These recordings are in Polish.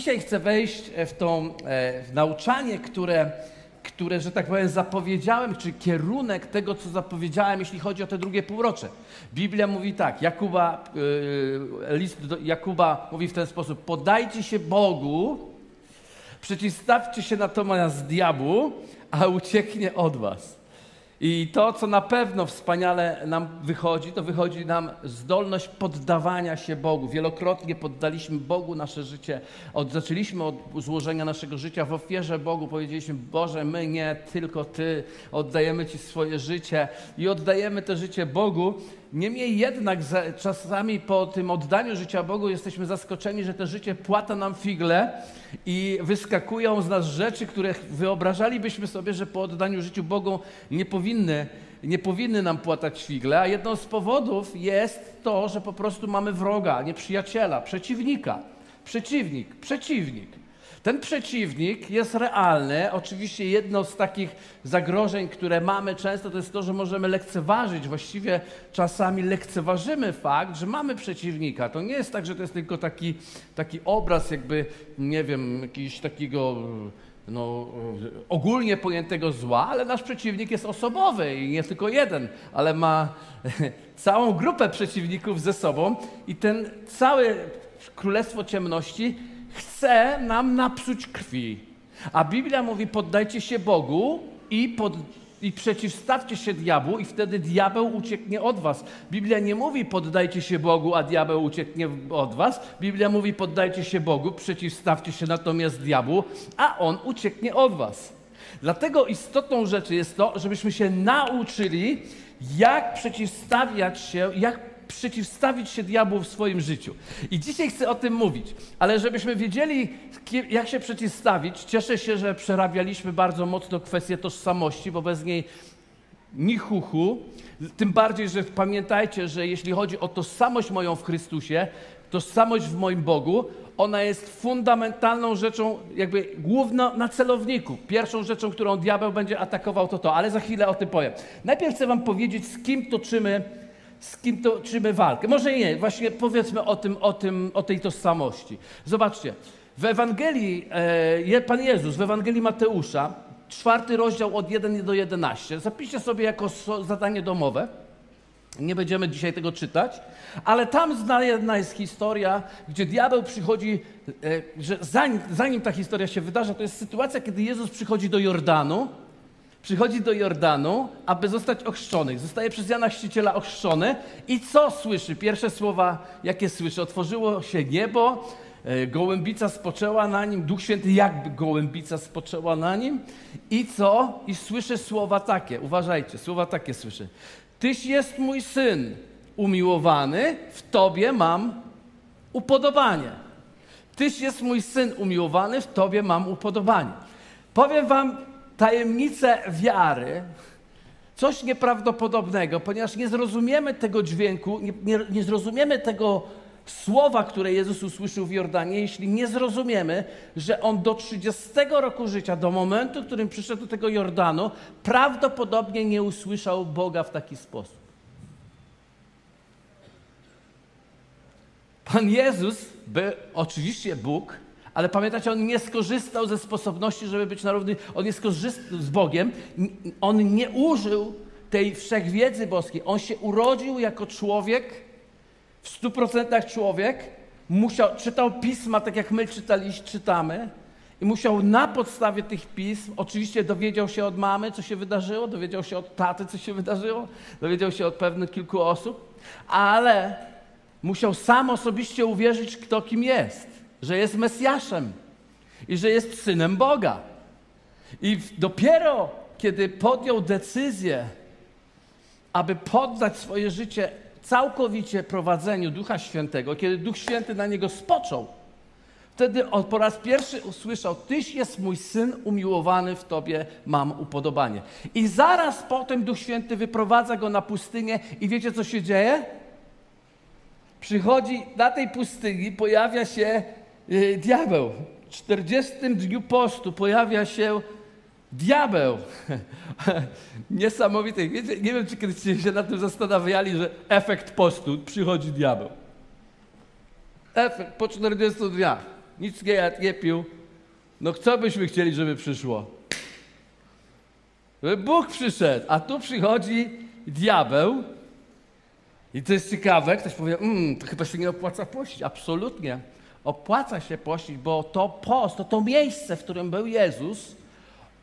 dzisiaj chcę wejść w to w nauczanie, które, które, że tak powiem, zapowiedziałem, czy kierunek tego, co zapowiedziałem, jeśli chodzi o te drugie półrocze. Biblia mówi tak, Jakuba, list do Jakuba mówi w ten sposób, podajcie się Bogu, przeciwstawcie się natomiast diabłu, a ucieknie od was. I to, co na pewno wspaniale nam wychodzi, to wychodzi nam zdolność poddawania się Bogu. Wielokrotnie poddaliśmy Bogu nasze życie. Od, zaczęliśmy od złożenia naszego życia w ofierze Bogu. Powiedzieliśmy, Boże, my nie, tylko Ty. Oddajemy Ci swoje życie i oddajemy to życie Bogu. Niemniej jednak czasami po tym oddaniu życia Bogu jesteśmy zaskoczeni, że to życie płata nam figle i wyskakują z nas rzeczy, które wyobrażalibyśmy sobie, że po oddaniu życiu Bogu nie powinny, nie powinny nam płatać figle, a jedną z powodów jest to, że po prostu mamy wroga, nie przyjaciela, przeciwnika. Przeciwnik, przeciwnik. Ten przeciwnik jest realny. Oczywiście jedno z takich zagrożeń, które mamy często, to jest to, że możemy lekceważyć, właściwie czasami lekceważymy fakt, że mamy przeciwnika. To nie jest tak, że to jest tylko taki, taki obraz jakby, nie wiem, jakiegoś takiego no, ogólnie pojętego zła, ale nasz przeciwnik jest osobowy i nie tylko jeden, ale ma całą grupę przeciwników ze sobą i ten cały królestwo ciemności chce nam napsuć krwi. A Biblia mówi: poddajcie się Bogu i, pod, i przeciwstawcie się diabłu, i wtedy diabeł ucieknie od was. Biblia nie mówi: poddajcie się Bogu, a diabeł ucieknie od was. Biblia mówi: poddajcie się Bogu, przeciwstawcie się natomiast diabłu, a on ucieknie od was. Dlatego istotą rzeczy jest to, żebyśmy się nauczyli, jak przeciwstawiać się, jak przeciwstawić się diabłu w swoim życiu. I dzisiaj chcę o tym mówić, ale żebyśmy wiedzieli, jak się przeciwstawić, cieszę się, że przerabialiśmy bardzo mocno kwestię tożsamości, bo bez niej ni chuchu. Tym bardziej, że pamiętajcie, że jeśli chodzi o tożsamość moją w Chrystusie, tożsamość w moim Bogu, ona jest fundamentalną rzeczą, jakby główną na celowniku. Pierwszą rzeczą, którą diabeł będzie atakował, to to, ale za chwilę o tym powiem. Najpierw chcę Wam powiedzieć, z kim toczymy z kim toczymy walkę. Może nie, właśnie powiedzmy o, tym, o, tym, o tej tożsamości. Zobaczcie, w Ewangelii, e, Pan Jezus, w Ewangelii Mateusza, czwarty rozdział od 1 do 11, zapiszcie sobie jako zadanie domowe. Nie będziemy dzisiaj tego czytać, ale tam znana jest historia, gdzie diabeł przychodzi, e, że zanim, zanim ta historia się wydarza, to jest sytuacja, kiedy Jezus przychodzi do Jordanu przychodzi do Jordanu, aby zostać ochrzczony. Zostaje przez Jana Chrzciciela ochrzczony i co słyszy? Pierwsze słowa, jakie słyszy? Otworzyło się niebo, e, gołębica spoczęła na nim, Duch Święty jakby gołębica spoczęła na nim i co? I słyszę słowa takie, uważajcie, słowa takie słyszę. Tyś jest mój syn umiłowany, w Tobie mam upodobanie. Tyś jest mój syn umiłowany, w Tobie mam upodobanie. Powiem Wam, tajemnicę wiary, coś nieprawdopodobnego, ponieważ nie zrozumiemy tego dźwięku, nie, nie, nie zrozumiemy tego słowa, które Jezus usłyszał w Jordanie, jeśli nie zrozumiemy, że on do 30 roku życia, do momentu, w którym przyszedł do tego Jordanu, prawdopodobnie nie usłyszał Boga w taki sposób. Pan Jezus, by oczywiście Bóg, ale pamiętacie, on nie skorzystał ze sposobności, żeby być na równi. On nie skorzystał z Bogiem. On nie użył tej wszechwiedzy boskiej. On się urodził jako człowiek, w stu procentach człowiek. Musiał, czytał pisma, tak jak my czytaliśmy, czytamy. I musiał na podstawie tych pism, oczywiście dowiedział się od mamy, co się wydarzyło, dowiedział się od taty, co się wydarzyło, dowiedział się od pewnych kilku osób, ale musiał sam osobiście uwierzyć, kto kim jest że jest Mesjaszem i że jest synem Boga. I dopiero kiedy podjął decyzję, aby poddać swoje życie całkowicie prowadzeniu Ducha Świętego, kiedy Duch Święty na niego spoczął, wtedy on po raz pierwszy usłyszał: Tyś jest mój syn umiłowany, w tobie mam upodobanie. I zaraz potem Duch Święty wyprowadza go na pustynię, i wiecie, co się dzieje? Przychodzi na tej pustyni, pojawia się diabeł. W 40 dniu postu pojawia się diabeł. Niesamowite. Wiecie, nie wiem, czy kiedyś się nad tym zastanawiali, że efekt postu przychodzi diabeł. Efekt po 40 dniach. nic nie jadł, nie pił. No co byśmy chcieli, żeby przyszło? Żeby Bóg przyszedł, a tu przychodzi diabeł. I to jest ciekawe, ktoś powie, mmm, to chyba się nie opłaca pościć. Absolutnie. Opłaca się pościć, bo to post, to to miejsce, w którym był Jezus,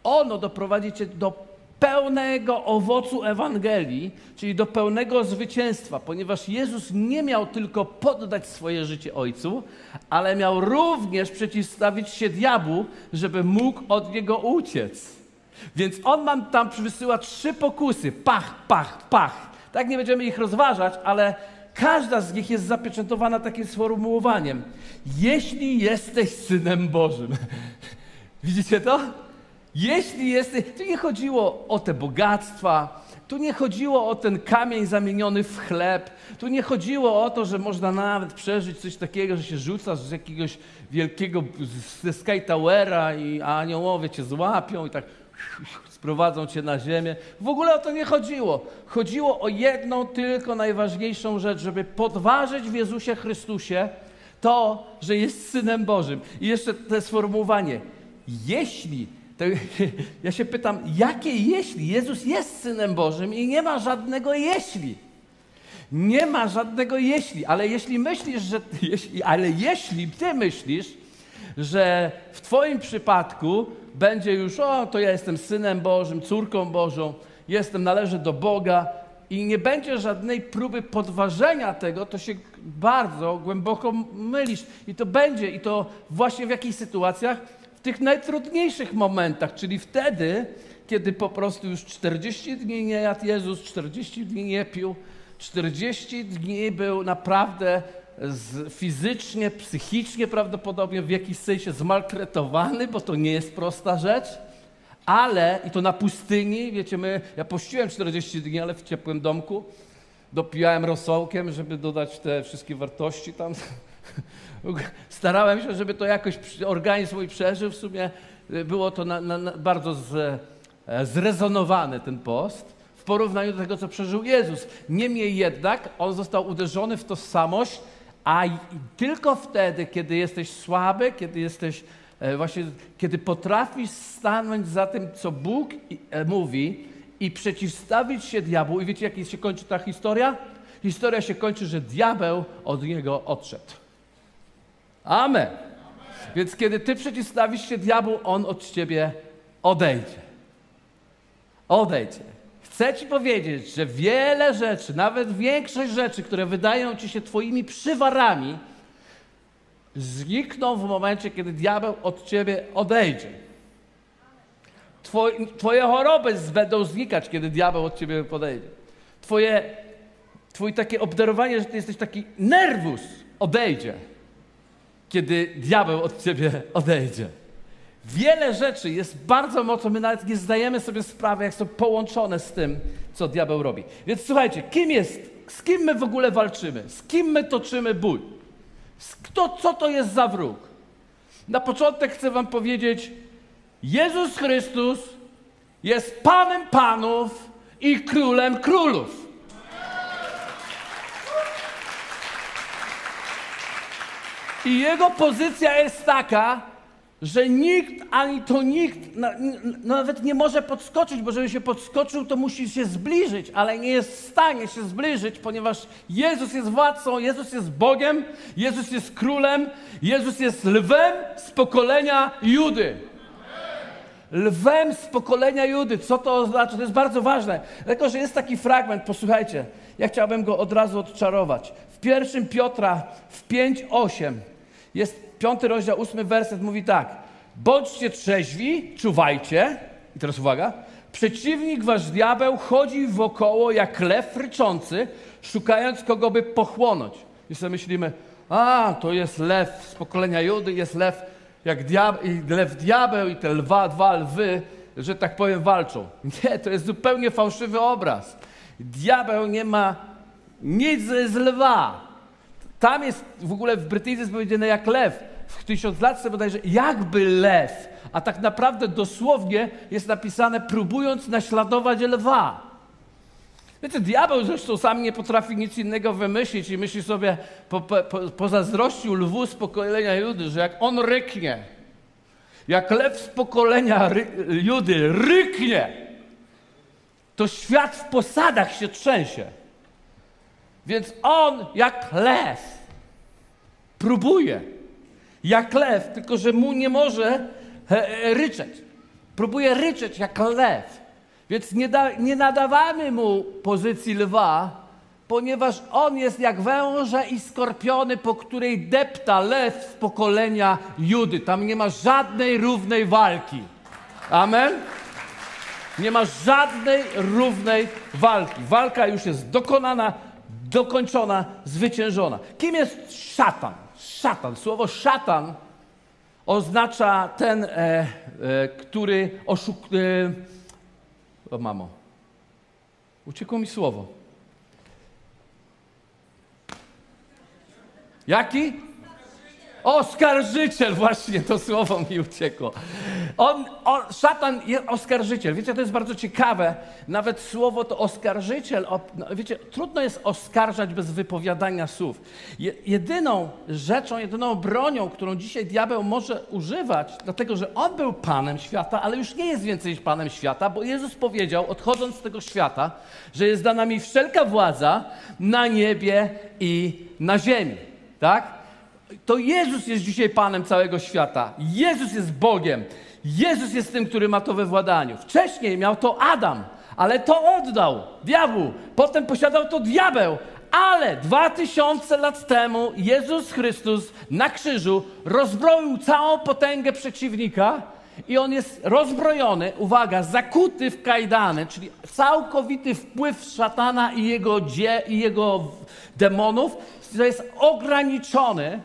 ono doprowadzi cię do pełnego owocu Ewangelii, czyli do pełnego zwycięstwa, ponieważ Jezus nie miał tylko poddać swoje życie Ojcu, ale miał również przeciwstawić się diabłu, żeby mógł od niego uciec. Więc on nam tam wysyła trzy pokusy: pach, pach, pach. Tak nie będziemy ich rozważać, ale każda z nich jest zapieczętowana takim sformułowaniem: Jeśli jesteś synem Bożym. Widzicie to? Jeśli jesteś, tu nie chodziło o te bogactwa, tu nie chodziło o ten kamień zamieniony w chleb, tu nie chodziło o to, że można nawet przeżyć coś takiego, że się rzucasz z jakiegoś wielkiego, ze Sky Towera i aniołowie cię złapią i tak sprowadzą cię na ziemię. W ogóle o to nie chodziło. Chodziło o jedną tylko najważniejszą rzecz, żeby podważyć w Jezusie Chrystusie to, że jest Synem Bożym. I jeszcze to sformułowanie, jeśli to ja się pytam, jakie jeśli? Jezus jest Synem Bożym i nie ma żadnego jeśli. Nie ma żadnego jeśli, ale jeśli myślisz, że, jeśli, ale jeśli ty myślisz, że w twoim przypadku będzie już, o, to ja jestem Synem Bożym, córką Bożą, jestem, należę do Boga i nie będzie żadnej próby podważenia tego, to się bardzo głęboko mylisz. I to będzie, i to właśnie w jakich sytuacjach? tych najtrudniejszych momentach, czyli wtedy, kiedy po prostu już 40 dni nie jadł Jezus, 40 dni nie pił, 40 dni był naprawdę z, fizycznie, psychicznie prawdopodobnie w jakiś sensie zmaltretowany, bo to nie jest prosta rzecz, ale i to na pustyni, wiecie, my, ja pościłem 40 dni, ale w ciepłym domku, dopijałem rosołkiem, żeby dodać te wszystkie wartości tam Starałem się, żeby to jakoś organizm mój przeżył. W sumie y, było to na, na, na bardzo z, e, zrezonowany ten post w porównaniu do tego, co przeżył Jezus. Niemniej jednak on został uderzony w tożsamość, a tylko wtedy, kiedy jesteś słaby, kiedy jesteś e, właśnie, kiedy potrafisz stanąć za tym, co Bóg e, mówi i przeciwstawić się diabłu. I wiecie, jak się kończy ta historia? Historia się kończy, że diabeł od niego odszedł. Amen. Więc kiedy ty przeciwstawisz się diabłu, on od ciebie odejdzie. Odejdzie. Chcę ci powiedzieć, że wiele rzeczy, nawet większość rzeczy, które wydają ci się twoimi przywarami, znikną w momencie, kiedy diabeł od ciebie odejdzie. Twoje, twoje choroby będą znikać, kiedy diabeł od ciebie podejdzie. Twoje, twój takie obdarowanie, że ty jesteś taki nerwus, odejdzie kiedy diabeł od ciebie odejdzie. Wiele rzeczy jest bardzo mocno, my nawet nie zdajemy sobie sprawy, jak są połączone z tym, co diabeł robi. Więc słuchajcie, kim jest, z kim my w ogóle walczymy? Z kim my toczymy bój? Kto, co to jest za wróg? Na początek chcę wam powiedzieć, Jezus Chrystus jest Panem Panów i Królem Królów. I jego pozycja jest taka, że nikt, ani to nikt no, nawet nie może podskoczyć, bo żeby się podskoczył, to musi się zbliżyć, ale nie jest w stanie się zbliżyć, ponieważ Jezus jest władcą, Jezus jest Bogiem, Jezus jest królem, Jezus jest lwem z pokolenia Judy. Lwem z pokolenia Judy. Co to oznacza? To jest bardzo ważne. Dlatego, że jest taki fragment, posłuchajcie, ja chciałbym go od razu odczarować. W pierwszym Piotra w 5:8 jest piąty rozdział, ósmy werset, mówi tak. Bądźcie trzeźwi, czuwajcie. I teraz uwaga. Przeciwnik wasz diabeł chodzi wokoło jak lew ryczący, szukając kogo by pochłonąć. I sobie myślimy, a, to jest lew z pokolenia Judy, jest lew jak diabeł, i lew diabeł i te lwa, dwa lwy, że tak powiem, walczą. Nie, to jest zupełnie fałszywy obraz. Diabeł nie ma nic z lwa. Tam jest w ogóle w Brytyjce powiedziane jak lew. W tysiąclatce bodajże jakby lew, a tak naprawdę dosłownie jest napisane próbując naśladować lwa. Wiecie, diabeł zresztą sam nie potrafi nic innego wymyślić i myśli sobie, po, po, pozazdrościł lwu z pokolenia Judy, że jak on ryknie, jak lew z pokolenia ry, Judy ryknie, to świat w posadach się trzęsie. Więc on jak lew próbuje, jak lew, tylko że mu nie może ryczeć. Próbuje ryczeć jak lew. Więc nie, da, nie nadawamy mu pozycji lwa, ponieważ on jest jak węże i skorpiony, po której depta lew z pokolenia Judy. Tam nie ma żadnej równej walki. Amen? Nie ma żadnej równej walki. Walka już jest dokonana, dokończona, zwyciężona. Kim jest szatan? Szatan. Słowo szatan oznacza ten, e, e, który oszukuje o mamo, uciekło mi słowo. Jaki? Oskarżyciel, właśnie to słowo mi uciekło. On, on, szatan jest oskarżyciel. Wiecie, to jest bardzo ciekawe. Nawet słowo to oskarżyciel. No, wiecie, trudno jest oskarżać bez wypowiadania słów. Je, jedyną rzeczą, jedyną bronią, którą dzisiaj diabeł może używać, dlatego że on był panem świata, ale już nie jest więcej panem świata, bo Jezus powiedział, odchodząc z tego świata, że jest dana mi wszelka władza na niebie i na ziemi. Tak? To Jezus jest dzisiaj Panem całego świata. Jezus jest Bogiem. Jezus jest tym, który ma to we władaniu. Wcześniej miał to Adam, ale to oddał diabłu. Potem posiadał to diabeł. Ale dwa tysiące lat temu Jezus Chrystus na krzyżu rozbroił całą potęgę przeciwnika i on jest rozbrojony, uwaga, zakuty w kajdany, czyli całkowity wpływ szatana i jego, dzie, i jego demonów, to jest ograniczony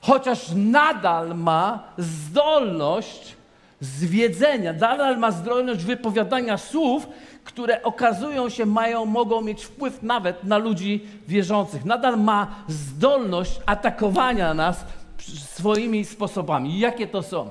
chociaż nadal ma zdolność zwiedzenia, nadal ma zdolność wypowiadania słów, które okazują się, mają, mogą mieć wpływ nawet na ludzi wierzących. Nadal ma zdolność atakowania nas swoimi sposobami. Jakie to są?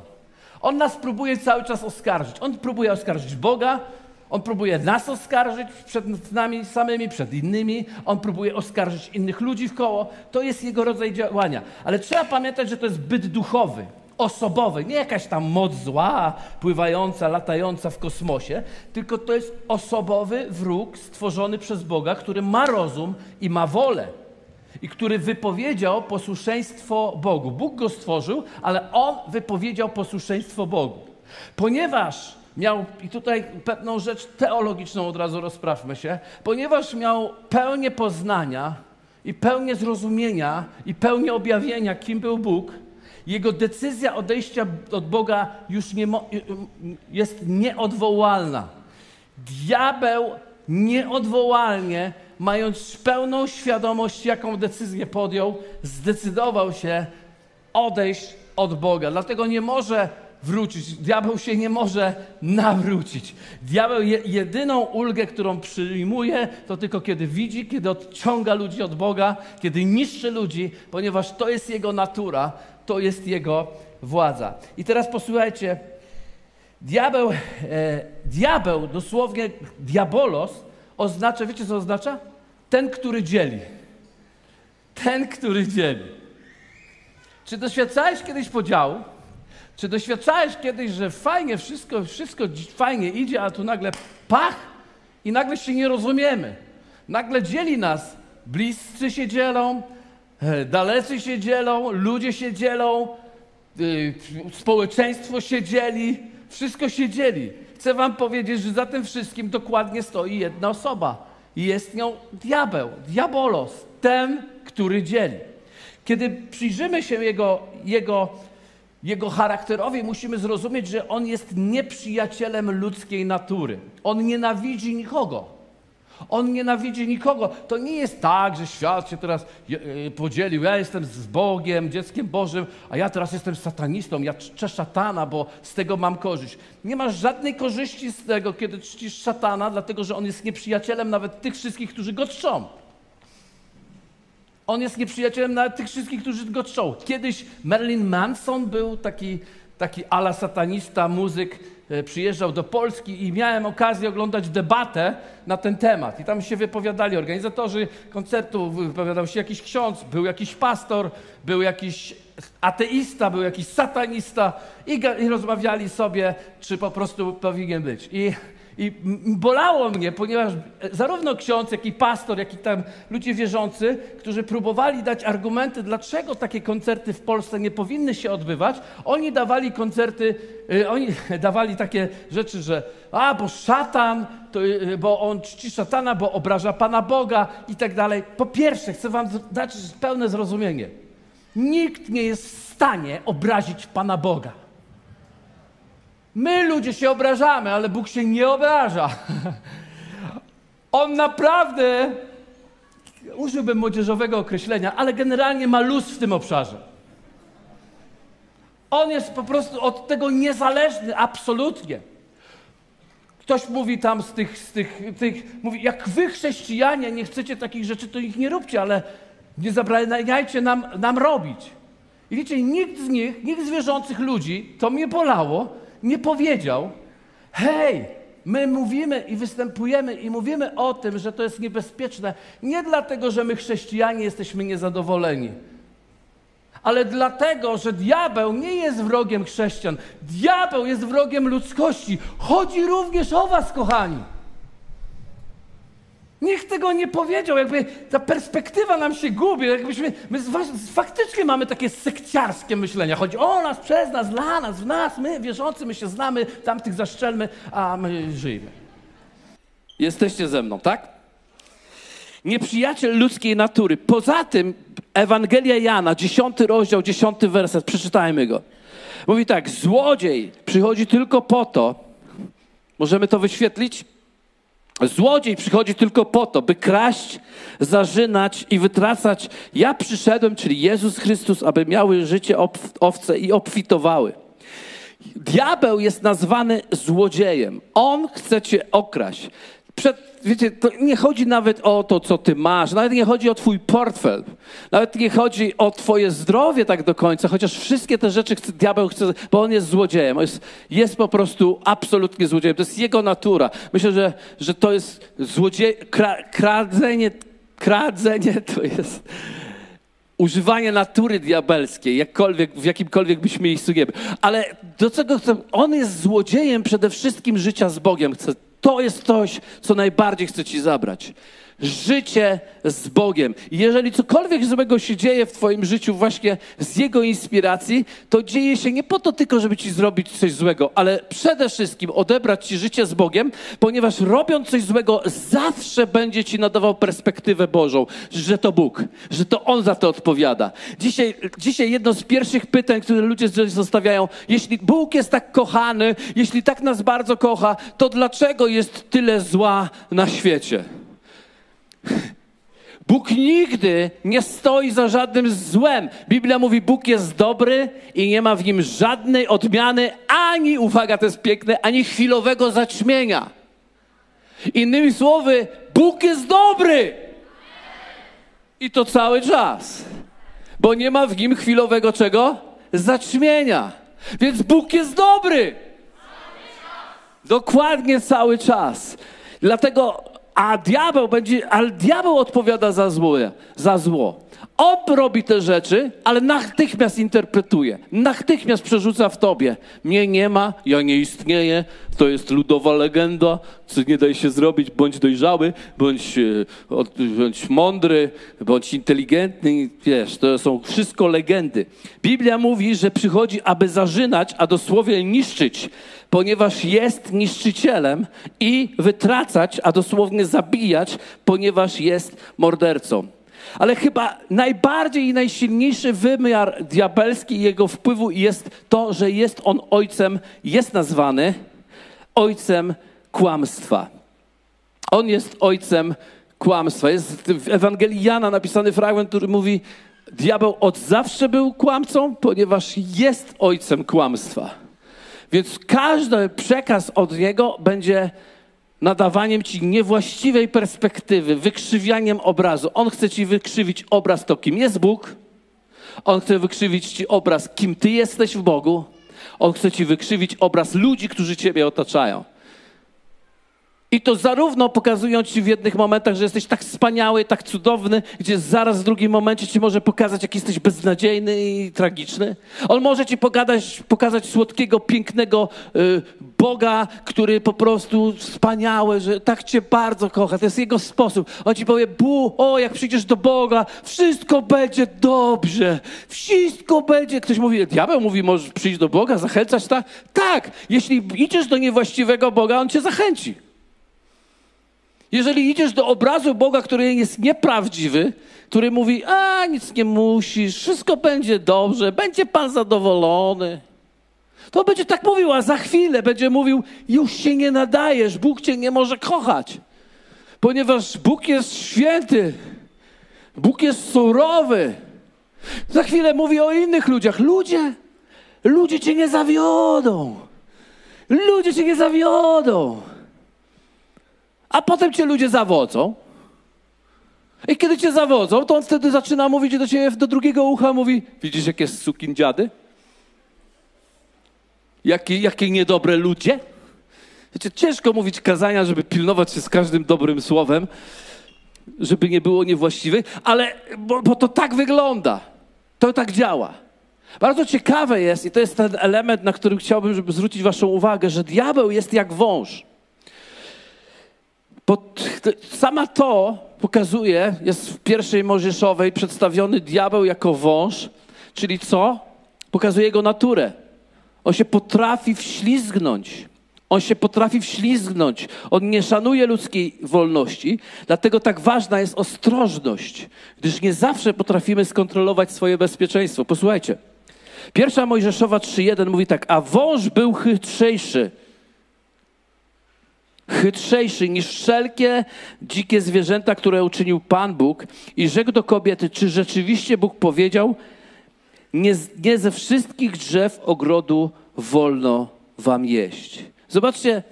On nas próbuje cały czas oskarżyć. On próbuje oskarżyć Boga, on próbuje nas oskarżyć przed nami samymi, przed innymi. On próbuje oskarżyć innych ludzi w koło. To jest jego rodzaj działania. Ale trzeba pamiętać, że to jest byt duchowy, osobowy. Nie jakaś tam moc zła, pływająca, latająca w kosmosie, tylko to jest osobowy wróg stworzony przez Boga, który ma rozum i ma wolę. I który wypowiedział posłuszeństwo Bogu. Bóg go stworzył, ale on wypowiedział posłuszeństwo Bogu. Ponieważ miał, i tutaj pewną rzecz teologiczną od razu rozprawmy się, ponieważ miał pełnię poznania i pełnię zrozumienia i pełnię objawienia, kim był Bóg, jego decyzja odejścia od Boga już nie jest nieodwołalna. Diabeł nieodwołalnie, mając pełną świadomość, jaką decyzję podjął, zdecydował się odejść od Boga. Dlatego nie może wrócić. Diabeł się nie może nawrócić. Diabeł je, jedyną ulgę, którą przyjmuje, to tylko kiedy widzi, kiedy odciąga ludzi od Boga, kiedy niszczy ludzi, ponieważ to jest jego natura, to jest jego władza. I teraz posłuchajcie. Diabeł, e, diabeł, dosłownie diabolos, oznacza, wiecie co oznacza? Ten, który dzieli. Ten, który dzieli. Czy doświadczałeś kiedyś podziału? Czy doświadczałeś kiedyś, że fajnie wszystko, wszystko fajnie idzie, a tu nagle pach i nagle się nie rozumiemy. Nagle dzieli nas. Bliscy się dzielą, e, dalecy się dzielą, ludzie się dzielą, y, społeczeństwo się dzieli, wszystko się dzieli. Chcę wam powiedzieć, że za tym wszystkim dokładnie stoi jedna osoba. I jest nią diabeł, diabolos, ten, który dzieli. Kiedy przyjrzymy się jego, jego jego charakterowi musimy zrozumieć, że on jest nieprzyjacielem ludzkiej natury. On nienawidzi nikogo. On nienawidzi nikogo. To nie jest tak, że świat się teraz e, podzielił. Ja jestem z Bogiem, dzieckiem Bożym, a ja teraz jestem satanistą. Ja czczę szatana, bo z tego mam korzyść. Nie masz żadnej korzyści z tego, kiedy czcisz szatana, dlatego że on jest nieprzyjacielem nawet tych wszystkich, którzy go czczą. On jest nieprzyjacielem nawet tych wszystkich, którzy go czczą. Kiedyś Marilyn Manson był taki taki ala satanista, muzyk, e, przyjeżdżał do Polski i miałem okazję oglądać debatę na ten temat. I tam się wypowiadali organizatorzy koncertu, wypowiadał się jakiś ksiądz, był jakiś pastor, był jakiś ateista, był jakiś satanista i, i rozmawiali sobie, czy po prostu powinien być. I i bolało mnie, ponieważ zarówno ksiądz, jak i pastor, jak i tam ludzie wierzący, którzy próbowali dać argumenty, dlaczego takie koncerty w Polsce nie powinny się odbywać, oni dawali koncerty, y, oni dawali takie rzeczy, że a, bo szatan, to, y, bo on czci szatana, bo obraża Pana Boga i tak dalej. Po pierwsze, chcę wam dać pełne zrozumienie. Nikt nie jest w stanie obrazić Pana Boga. My ludzie się obrażamy, ale Bóg się nie obraża. On naprawdę, użyłbym młodzieżowego określenia, ale generalnie ma luz w tym obszarze. On jest po prostu od tego niezależny, absolutnie. Ktoś mówi tam z tych, z tych, tych mówi, jak wy chrześcijanie nie chcecie takich rzeczy, to ich nie róbcie, ale nie zabraniajcie nam, nam robić. I wiecie, nikt z nich, nikt z wierzących ludzi, to mnie bolało, nie powiedział: Hej, my mówimy i występujemy i mówimy o tym, że to jest niebezpieczne, nie dlatego, że my chrześcijanie jesteśmy niezadowoleni, ale dlatego, że diabeł nie jest wrogiem chrześcijan. Diabeł jest wrogiem ludzkości. Chodzi również o Was, kochani. Nikt tego nie powiedział, jakby ta perspektywa nam się gubi, jakbyśmy, my faktycznie mamy takie sekciarskie myślenia. Chodzi o nas, przez nas, dla nas, w nas, my wierzący, my się znamy, tamtych zaszczelmy, a my żyjemy. Jesteście ze mną, tak? Nieprzyjaciel ludzkiej natury. Poza tym Ewangelia Jana, dziesiąty rozdział, dziesiąty werset, przeczytajmy go. Mówi tak, złodziej przychodzi tylko po to, możemy to wyświetlić? Złodziej przychodzi tylko po to, by kraść, zarzynać i wytracać. Ja przyszedłem, czyli Jezus Chrystus, aby miały życie owce i obfitowały. Diabeł jest nazwany złodziejem. On chce cię okraść. Przed wiecie, nie chodzi nawet o to, co ty masz, nawet nie chodzi o twój portfel, nawet nie chodzi o twoje zdrowie tak do końca, chociaż wszystkie te rzeczy chce, diabeł chce, bo on jest złodziejem, jest, jest po prostu absolutnie złodziejem, to jest jego natura. Myślę, że, że to jest złodziej, kra, kradzenie, kradzenie to jest używanie natury diabelskiej, jakkolwiek, w jakimkolwiek byśmy nie Ale do czego chcę? On jest złodziejem przede wszystkim życia z Bogiem. To jest coś, co najbardziej chce ci zabrać. Życie z Bogiem. Jeżeli cokolwiek złego się dzieje w Twoim życiu, właśnie z Jego inspiracji, to dzieje się nie po to tylko, żeby Ci zrobić coś złego, ale przede wszystkim odebrać Ci życie z Bogiem, ponieważ robiąc coś złego, zawsze będzie Ci nadawał perspektywę Bożą, że to Bóg, że to On za to odpowiada. Dzisiaj, dzisiaj jedno z pierwszych pytań, które ludzie zostawiają, jeśli Bóg jest tak kochany, jeśli tak nas bardzo kocha, to dlaczego jest tyle zła na świecie? Bóg nigdy nie stoi za żadnym złem. Biblia mówi, Bóg jest dobry i nie ma w nim żadnej odmiany, ani, uwaga, to jest piękne, ani chwilowego zaćmienia. Innymi słowy, Bóg jest dobry. I to cały czas. Bo nie ma w nim chwilowego czego? Zaćmienia. Więc Bóg jest dobry. Dokładnie cały czas. Dlatego a diabeł będzie, ale diabeł odpowiada za zło, za zło. On robi te rzeczy, ale natychmiast interpretuje, natychmiast przerzuca w tobie. Mnie nie ma, ja nie istnieję, to jest ludowa legenda, co nie daj się zrobić, bądź dojrzały, bądź, e, bądź mądry, bądź inteligentny, wiesz, to są wszystko legendy. Biblia mówi, że przychodzi, aby zarzynać, a dosłownie niszczyć, ponieważ jest niszczycielem i wytracać, a dosłownie zabijać, ponieważ jest mordercą. Ale chyba najbardziej i najsilniejszy wymiar diabelski i jego wpływu jest to, że jest on ojcem, jest nazwany ojcem kłamstwa. On jest ojcem kłamstwa. Jest w Ewangelii Jana napisany fragment, który mówi: Diabeł od zawsze był kłamcą, ponieważ jest ojcem kłamstwa. Więc każdy przekaz od niego będzie nadawaniem ci niewłaściwej perspektywy, wykrzywianiem obrazu. On chce ci wykrzywić obraz to, kim jest Bóg. On chce wykrzywić ci obraz, kim ty jesteś w Bogu. On chce ci wykrzywić obraz ludzi, którzy ciebie otaczają. I to zarówno pokazują ci w jednych momentach, że jesteś tak wspaniały, tak cudowny, gdzie zaraz w drugim momencie ci może pokazać, jak jesteś beznadziejny i tragiczny. On może ci pokazać, pokazać słodkiego, pięknego y, Boga, który po prostu wspaniały, że tak cię bardzo kocha. To jest jego sposób. On ci powie, bu, o, jak przyjdziesz do Boga, wszystko będzie dobrze. Wszystko będzie. Ktoś mówi, diabeł mówi, możesz przyjść do Boga, zachęcać, tak? Tak, jeśli idziesz do niewłaściwego Boga, on cię zachęci. Jeżeli idziesz do obrazu Boga, który jest nieprawdziwy, który mówi, a nic nie musisz, wszystko będzie dobrze, będzie Pan zadowolony, to będzie tak mówił, a za chwilę będzie mówił, już się nie nadajesz, Bóg cię nie może kochać, ponieważ Bóg jest święty, Bóg jest surowy. Za chwilę mówi o innych ludziach. Ludzie, ludzie cię nie zawiodą. Ludzie cię nie zawiodą. A potem cię ludzie zawodzą. I kiedy cię zawodzą, to on wtedy zaczyna mówić do ciebie do drugiego ucha, mówi, widzisz jakie sukin dziady? Jakie, jakie niedobre ludzie? Wiecie, ciężko mówić kazania, żeby pilnować się z każdym dobrym słowem, żeby nie było niewłaściwych, ale bo, bo to tak wygląda. To tak działa. Bardzo ciekawe jest, i to jest ten element, na którym chciałbym, żeby zwrócić Waszą uwagę, że diabeł jest jak wąż. Bo sama to pokazuje, jest w pierwszej Mojżeszowej przedstawiony diabeł jako wąż, czyli co? Pokazuje jego naturę. On się potrafi wślizgnąć. On się potrafi wślizgnąć. On nie szanuje ludzkiej wolności, dlatego tak ważna jest ostrożność, gdyż nie zawsze potrafimy skontrolować swoje bezpieczeństwo. Posłuchajcie. Pierwsza Mojżeszowa 3.1 mówi tak, a wąż był chytrzejszy chytrzejszy niż wszelkie dzikie zwierzęta, które uczynił Pan Bóg i rzekł do kobiety, czy rzeczywiście Bóg powiedział, nie, nie ze wszystkich drzew ogrodu wolno wam jeść. Zobaczcie,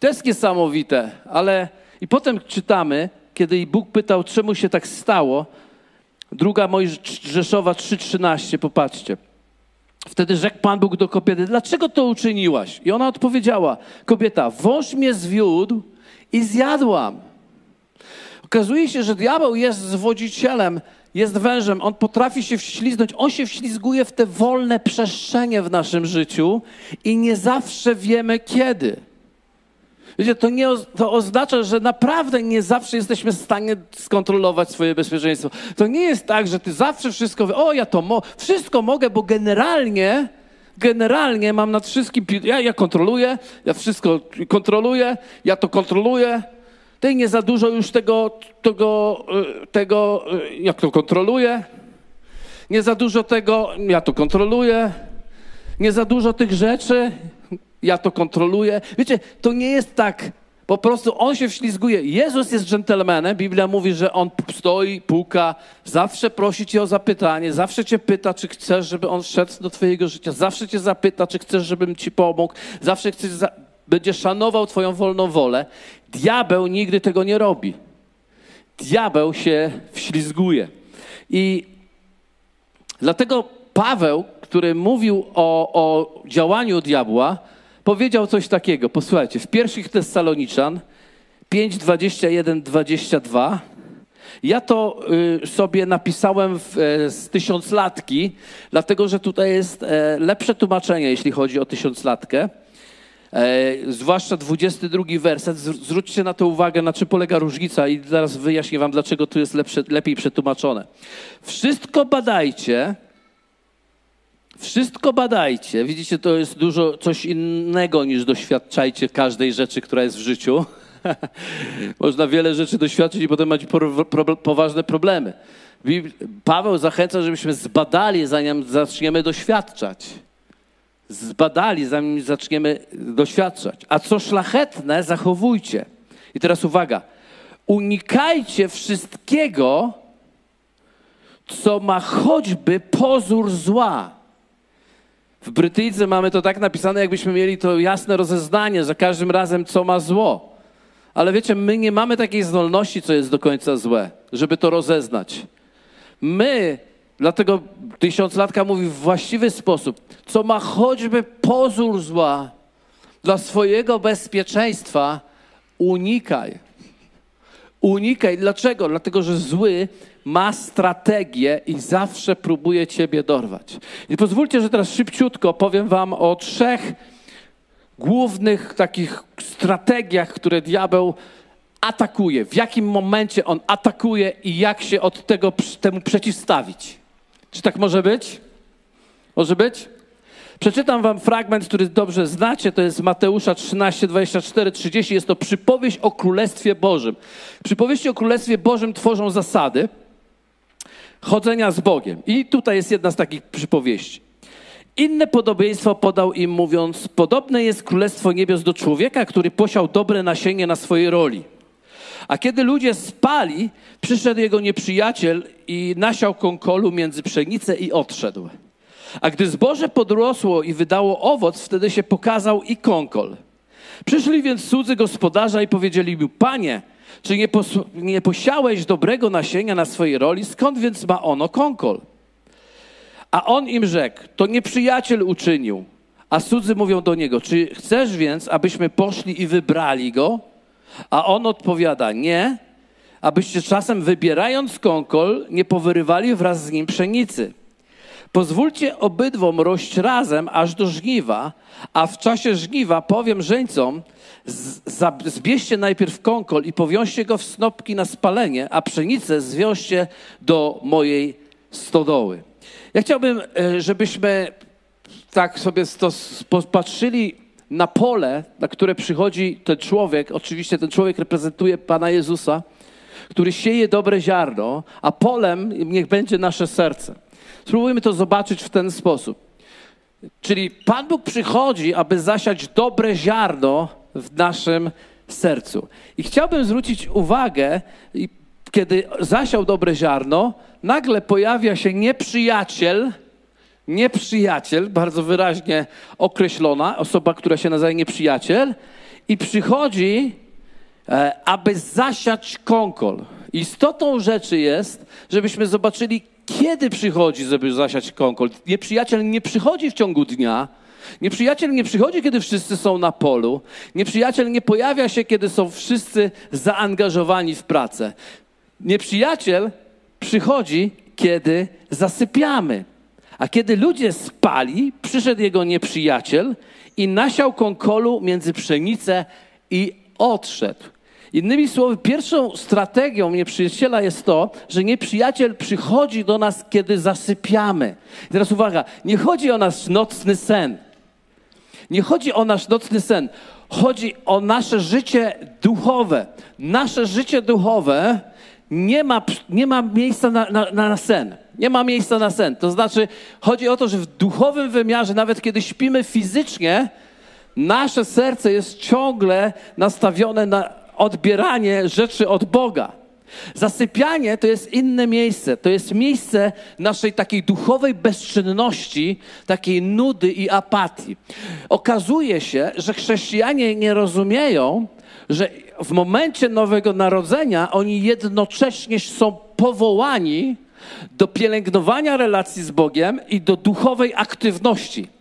to jest niesamowite, ale i potem czytamy, kiedy Bóg pytał, czemu się tak stało, druga Mojżeszowa 3,13, popatrzcie. Wtedy rzekł Pan Bóg do kobiety, dlaczego to uczyniłaś? I ona odpowiedziała, kobieta, wąż mnie zwiódł i zjadłam. Okazuje się, że diabeł jest zwodzicielem, jest wężem, on potrafi się wślizgnąć, on się wślizguje w te wolne przestrzenie w naszym życiu i nie zawsze wiemy kiedy. Wiecie, to, nie, to oznacza, że naprawdę nie zawsze jesteśmy w stanie skontrolować swoje bezpieczeństwo. To nie jest tak, że ty zawsze wszystko, o ja to mo wszystko mogę, bo generalnie, generalnie mam nad wszystkim, ja, ja kontroluję, ja wszystko kontroluję, ja to kontroluję. Ty nie za dużo już tego, tego, y, tego, y, jak to kontroluję. Nie za dużo tego, ja to kontroluję. Nie za dużo tych rzeczy, ja to kontroluję. Wiecie, to nie jest tak, po prostu on się wślizguje. Jezus jest dżentelmenem. Biblia mówi, że on stoi, puka, zawsze prosi cię o zapytanie, zawsze cię pyta, czy chcesz, żeby on wszedł do twojego życia, zawsze cię zapyta, czy chcesz, żebym ci pomógł, zawsze chcesz, za... będzie szanował twoją wolną wolę. Diabeł nigdy tego nie robi. Diabeł się wślizguje. I dlatego Paweł, który mówił o, o działaniu diabła, powiedział coś takiego. Posłuchajcie, w pierwszych Tessaloniczan 5, 21, 22 ja to y, sobie napisałem w, e, z tysiąclatki, dlatego że tutaj jest e, lepsze tłumaczenie, jeśli chodzi o tysiąclatkę. E, zwłaszcza 22 werset. Zwróćcie na to uwagę, na czym polega różnica i zaraz wyjaśnię wam, dlaczego tu jest lepsze, lepiej przetłumaczone. Wszystko badajcie, wszystko badajcie. Widzicie, to jest dużo coś innego niż doświadczajcie każdej rzeczy, która jest w życiu. Można wiele rzeczy doświadczyć i potem mieć poważne problemy. Paweł zachęca, żebyśmy zbadali, zanim zaczniemy doświadczać. Zbadali, zanim zaczniemy doświadczać. A co szlachetne, zachowujcie. I teraz uwaga. Unikajcie wszystkiego, co ma choćby pozór zła w Brytyjce mamy to tak napisane, jakbyśmy mieli to jasne rozeznanie za każdym razem, co ma zło. Ale wiecie, my nie mamy takiej zdolności, co jest do końca złe, żeby to rozeznać. My Dlatego tysiąclatka mówi w właściwy sposób, co ma choćby pozór zła dla swojego bezpieczeństwa, unikaj. Unikaj. Dlaczego? Dlatego, że zły ma strategię i zawsze próbuje ciebie dorwać. I pozwólcie, że teraz szybciutko powiem wam o trzech głównych takich strategiach, które diabeł atakuje. W jakim momencie on atakuje i jak się od tego temu przeciwstawić. Czy tak może być? Może być? Przeczytam wam fragment, który dobrze znacie, to jest Mateusza 13, 24, 30. Jest to przypowieść o Królestwie Bożym. Przypowieści o Królestwie Bożym tworzą zasady chodzenia z Bogiem. I tutaj jest jedna z takich przypowieści. Inne podobieństwo podał im, mówiąc: Podobne jest Królestwo Niebios do człowieka, który posiał dobre nasienie na swojej roli. A kiedy ludzie spali, przyszedł jego nieprzyjaciel i nasiał konkolu między pszenicę i odszedł. A gdy zboże podrosło i wydało owoc, wtedy się pokazał i konkol. Przyszli więc cudzy gospodarza i powiedzieli mu, panie, czy nie, pos- nie posiałeś dobrego nasienia na swojej roli? Skąd więc ma ono konkol? A on im rzekł, to nieprzyjaciel uczynił. A cudzy mówią do niego, czy chcesz więc, abyśmy poszli i wybrali go? A on odpowiada, nie, abyście czasem wybierając konkol, nie powyrywali wraz z nim pszenicy. Pozwólcie obydwom rość razem aż do żniwa, a w czasie żniwa powiem żeńcom, zbierzcie najpierw konkol i powiążcie go w snopki na spalenie, a pszenicę zwiążcie do mojej stodoły. Ja chciałbym, e, żebyśmy tak sobie popatrzyli na pole, na które przychodzi ten człowiek. Oczywiście ten człowiek reprezentuje Pana Jezusa, który sieje dobre ziarno, a polem niech będzie nasze serce. Spróbujmy to zobaczyć w ten sposób. Czyli Pan Bóg przychodzi, aby zasiać dobre ziarno w naszym sercu. I chciałbym zwrócić uwagę, kiedy zasiał dobre ziarno, nagle pojawia się nieprzyjaciel, nieprzyjaciel, bardzo wyraźnie określona, osoba, która się nazywa nieprzyjaciel, i przychodzi, e, aby zasiać konkol. Istotą rzeczy jest, żebyśmy zobaczyli, kiedy przychodzi, żeby zasiać konkol. Nieprzyjaciel nie przychodzi w ciągu dnia. Nieprzyjaciel nie przychodzi, kiedy wszyscy są na polu. Nieprzyjaciel nie pojawia się, kiedy są wszyscy zaangażowani w pracę. Nieprzyjaciel przychodzi, kiedy zasypiamy. A kiedy ludzie spali, przyszedł jego nieprzyjaciel i nasiał konkolu między pszenicę i odszedł. Innymi słowy, pierwszą strategią nieprzyjaciela jest to, że nieprzyjaciel przychodzi do nas, kiedy zasypiamy. I teraz uwaga, nie chodzi o nasz nocny sen. Nie chodzi o nasz nocny sen. Chodzi o nasze życie duchowe. Nasze życie duchowe nie ma, nie ma miejsca na, na, na sen. Nie ma miejsca na sen. To znaczy, chodzi o to, że w duchowym wymiarze, nawet kiedy śpimy fizycznie, nasze serce jest ciągle nastawione na odbieranie rzeczy od Boga. Zasypianie to jest inne miejsce. To jest miejsce naszej takiej duchowej bezczynności, takiej nudy i apatii. Okazuje się, że chrześcijanie nie rozumieją, że w momencie Nowego Narodzenia oni jednocześnie są powołani do pielęgnowania relacji z Bogiem i do duchowej aktywności.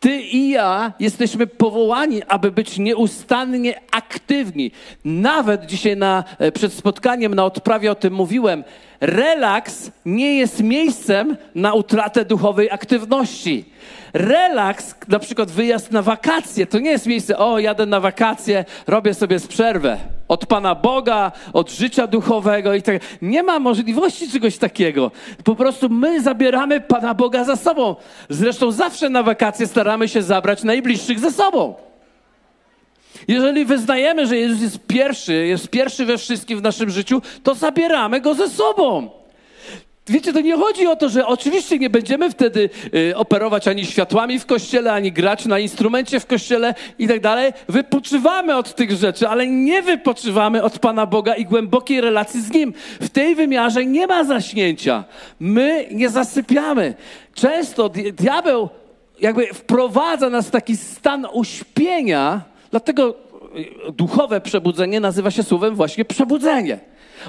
Ty i ja jesteśmy powołani, aby być nieustannie aktywni. Nawet dzisiaj na, e, przed spotkaniem na odprawie o tym mówiłem. Relaks nie jest miejscem na utratę duchowej aktywności. Relaks, na przykład wyjazd na wakacje, to nie jest miejsce, o, jadę na wakacje, robię sobie z przerwę od Pana Boga, od życia duchowego i tak. Nie ma możliwości czegoś takiego. Po prostu my zabieramy Pana Boga za sobą. Zresztą zawsze na wakacje staramy się zabrać najbliższych ze sobą. Jeżeli wyznajemy, że Jezus jest pierwszy, jest pierwszy we wszystkim w naszym życiu, to zabieramy go ze sobą. Wiecie, to nie chodzi o to, że oczywiście nie będziemy wtedy y, operować ani światłami w kościele, ani grać na instrumencie w kościele i tak dalej. Wypoczywamy od tych rzeczy, ale nie wypoczywamy od Pana Boga i głębokiej relacji z Nim. W tej wymiarze nie ma zaśnięcia. My nie zasypiamy. Często diabeł jakby wprowadza nas w taki stan uśpienia, dlatego duchowe przebudzenie nazywa się słowem właśnie przebudzenie.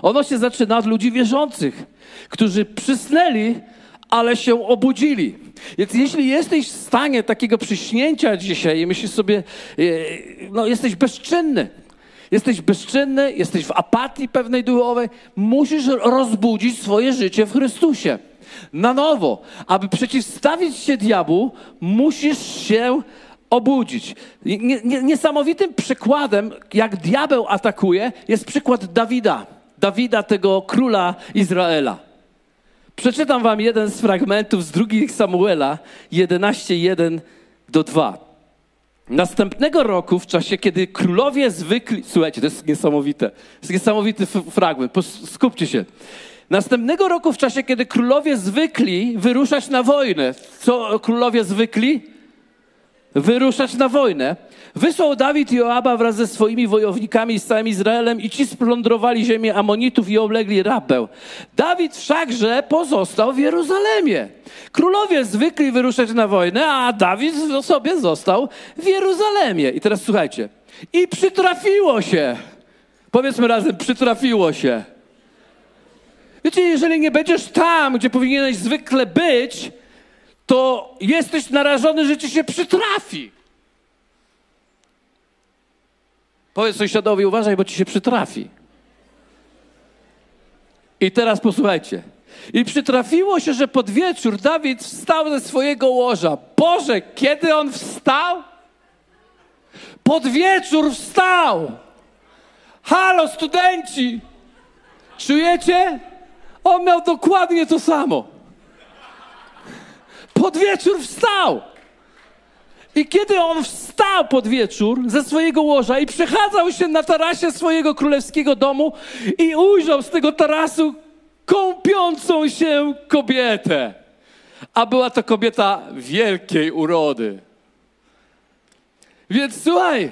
Ono się zaczyna od ludzi wierzących, którzy przysnęli, ale się obudzili. Więc jeśli jesteś w stanie takiego przyśnięcia dzisiaj i myślisz sobie, e, no jesteś bezczynny, jesteś bezczynny, jesteś w apatii pewnej duchowej, musisz rozbudzić swoje życie w Chrystusie. Na nowo, aby przeciwstawić się diabłu, musisz się obudzić. Niesamowitym przykładem, jak diabeł atakuje, jest przykład Dawida. Dawida, tego króla Izraela. Przeczytam wam jeden z fragmentów z drugich Samuela 11:1 do 2. Następnego roku, w czasie, kiedy królowie zwykli. Słuchajcie, to jest niesamowite. To jest niesamowity fragment. Skupcie się. Następnego roku, w czasie, kiedy królowie zwykli wyruszać na wojnę. Co królowie zwykli? Wyruszać na wojnę. Wysłał Dawid Joaba wraz ze swoimi wojownikami z całym Izraelem i ci splądrowali ziemię Amonitów i oblegli Rabę. Dawid wszakże pozostał w Jeruzalemie. Królowie zwykli wyruszać na wojnę, a Dawid sobie został w Jeruzalemie. I teraz słuchajcie. I przytrafiło się. Powiedzmy razem, przytrafiło się. Wiecie, jeżeli nie będziesz tam, gdzie powinieneś zwykle być, to jesteś narażony, że ci się przytrafi. Powiedz sąsiadowi, uważaj, bo ci się przytrafi. I teraz posłuchajcie. I przytrafiło się, że pod wieczór Dawid wstał ze swojego łoża. Boże, kiedy on wstał? Pod wieczór wstał. Halo, studenci! Czujecie? On miał dokładnie to samo. Pod wieczór wstał. I kiedy on wstał pod wieczór ze swojego łoża i przechadzał się na tarasie swojego królewskiego domu i ujrzał z tego tarasu kąpiącą się kobietę. A była to kobieta wielkiej urody. Więc słuchaj,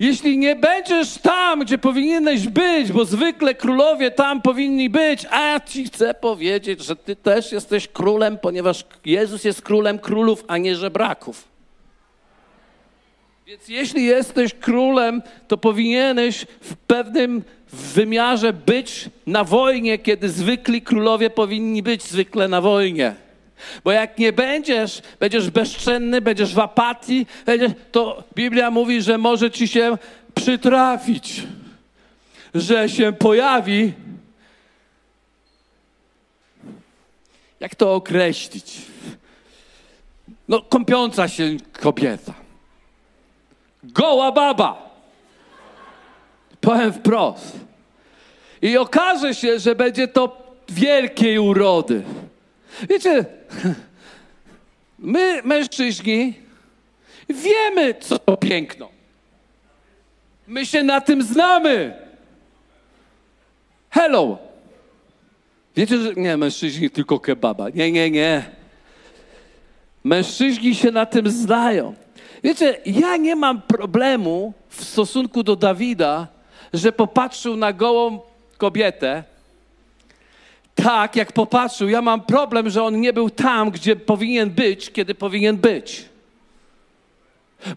jeśli nie będziesz tam, gdzie powinieneś być, bo zwykle królowie tam powinni być, a ci chcę powiedzieć, że ty też jesteś królem, ponieważ Jezus jest królem królów, a nie żebraków. Więc jeśli jesteś królem, to powinieneś w pewnym wymiarze być na wojnie, kiedy zwykli królowie powinni być zwykle na wojnie. Bo jak nie będziesz, będziesz bezczenny, będziesz w apatii, będziesz, to Biblia mówi, że może ci się przytrafić, że się pojawi. Jak to określić? No, kąpiąca się kobieta. Goła baba. Powiem wprost. I okaże się, że będzie to wielkiej urody. Wiecie, my, mężczyźni, wiemy, co to piękno. My się na tym znamy. Hello. Wiecie, że nie, mężczyźni tylko kebaba. Nie, nie, nie. Mężczyźni się na tym znają. Wiecie, ja nie mam problemu w stosunku do Dawida, że popatrzył na gołą kobietę tak, jak popatrzył. Ja mam problem, że on nie był tam, gdzie powinien być, kiedy powinien być.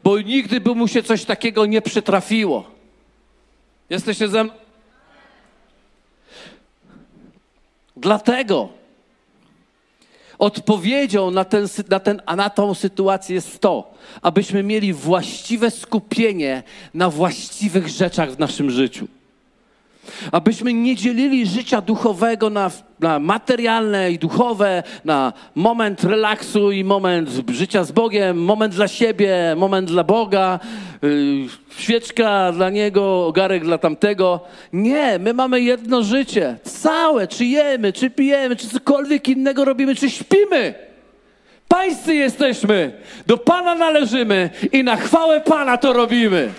Bo nigdy by mu się coś takiego nie przytrafiło. Jesteście ze mną? Dlatego odpowiedzią na, ten, na, ten, na tą sytuację jest to, abyśmy mieli właściwe skupienie na właściwych rzeczach w naszym życiu. Abyśmy nie dzielili życia duchowego na, na, materialne i duchowe, na moment relaksu i moment życia z Bogiem, moment dla siebie, moment dla Boga, yy, świeczka dla Niego, ogarek dla tamtego. Nie, my mamy jedno życie, całe, czy jemy, czy pijemy, czy cokolwiek innego robimy, czy śpimy. Pańscy jesteśmy, do Pana należymy i na chwałę Pana to robimy.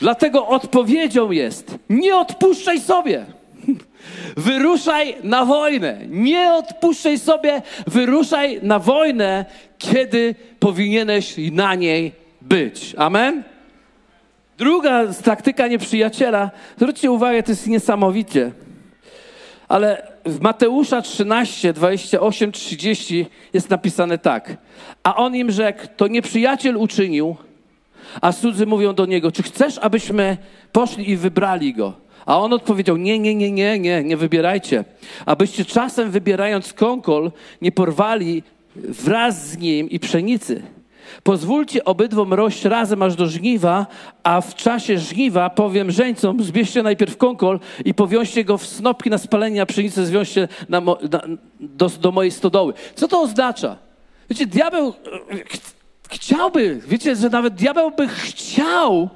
Dlatego odpowiedzią jest: nie odpuszczaj sobie. Wyruszaj na wojnę. Nie odpuszczaj sobie, wyruszaj na wojnę, kiedy powinieneś na niej być. Amen? Druga taktyka nieprzyjaciela, zwróćcie uwagę, to jest niesamowicie. Ale w Mateusza 13, 28, 30 jest napisane tak. A on im rzekł, to nieprzyjaciel uczynił, a cudzy mówią do niego, czy chcesz, abyśmy poszli i wybrali go? A on odpowiedział: Nie, nie, nie, nie, nie, nie wybierajcie. Abyście czasem wybierając konkol, nie porwali wraz z nim i pszenicy. Pozwólcie obydwom rość razem aż do żniwa, a w czasie żniwa powiem żeńcom, zbierzcie najpierw konkol i powiążcie go w snopki na spalenie, a pszenicę zwiążcie na, mo, na, do, do mojej stodoły. Co to oznacza? Wiecie, diabeł e, chciałby, wiecie, że nawet diabeł by chciał,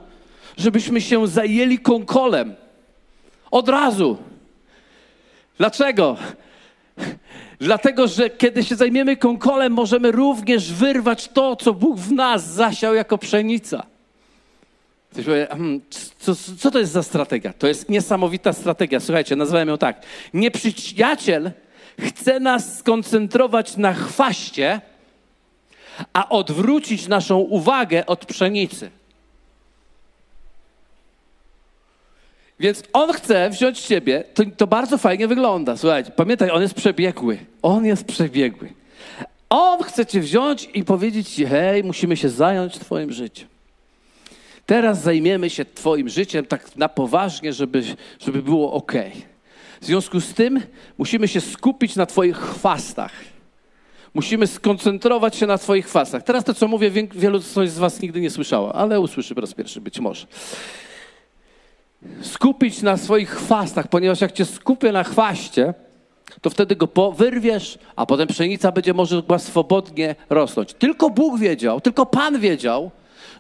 żebyśmy się zajęli konkolem. Od razu. Dlaczego? Dlatego, że kiedy się zajmiemy konkolem, możemy również wyrwać to, co Bóg w nas zasiał jako pszenica. Ktoś powie, hmm, co, co to jest za strategia? To jest niesamowita strategia. Słuchajcie, nazywamy ją tak. Nieprzyjaciel chce nas skoncentrować na chwaście, a odwrócić naszą uwagę od pszenicy. Więc on chce wziąć ciebie, to, to bardzo fajnie wygląda. Słuchajcie, pamiętaj, on jest przebiegły. On jest przebiegły. On chce cię wziąć i powiedzieć ci, hej, musimy się zająć twoim życiem. Teraz zajmiemy się twoim życiem tak na poważnie, żeby, żeby było ok. W związku z tym musimy się skupić na twoich chwastach. Musimy skoncentrować się na twoich chwastach. Teraz to, co mówię, wielu z was nigdy nie słyszało, ale usłyszy po raz pierwszy być może skupić na swoich chwastach, ponieważ jak cię skupię na chwaście, to wtedy go wyrwiesz, a potem pszenica będzie mogła swobodnie rosnąć. Tylko Bóg wiedział, tylko Pan wiedział,